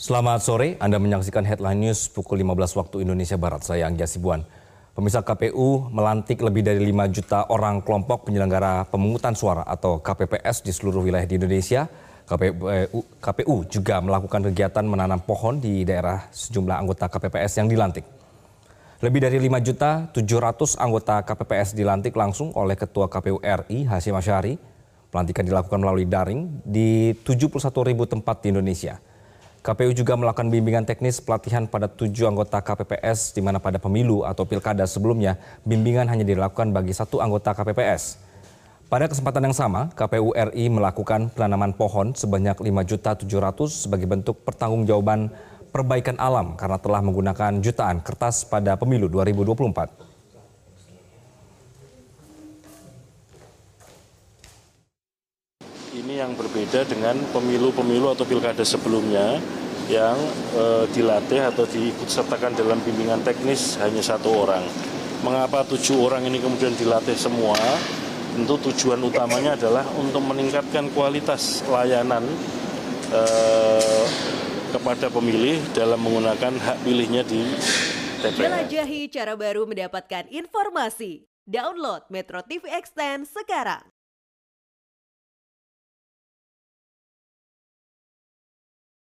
Selamat sore, Anda menyaksikan Headline News pukul 15 waktu Indonesia Barat. Saya Anggia Sibuan. Pemirsa KPU melantik lebih dari 5 juta orang kelompok penyelenggara pemungutan suara atau KPPS di seluruh wilayah di Indonesia. KPU, KPU juga melakukan kegiatan menanam pohon di daerah sejumlah anggota KPPS yang dilantik. Lebih dari 5 juta 700 anggota KPPS dilantik langsung oleh Ketua KPU RI Hashim Asyari. Pelantikan dilakukan melalui daring di 71 ribu tempat di Indonesia. KPU juga melakukan bimbingan teknis pelatihan pada tujuh anggota KPPS, di mana pada pemilu atau pilkada sebelumnya bimbingan hanya dilakukan bagi satu anggota KPPS. Pada kesempatan yang sama, KPU RI melakukan penanaman pohon sebanyak 5.700 sebagai bentuk pertanggungjawaban perbaikan alam karena telah menggunakan jutaan kertas pada pemilu 2024. Ini yang berbeda dengan pemilu-pemilu atau pilkada sebelumnya yang e, dilatih atau diikutsertakan dalam bimbingan teknis hanya satu orang. Mengapa tujuh orang ini kemudian dilatih semua? Tentu tujuan utamanya adalah untuk meningkatkan kualitas layanan e, kepada pemilih dalam menggunakan hak pilihnya di TPS. Jelajahi cara baru mendapatkan informasi. Download Metro TV Extend sekarang.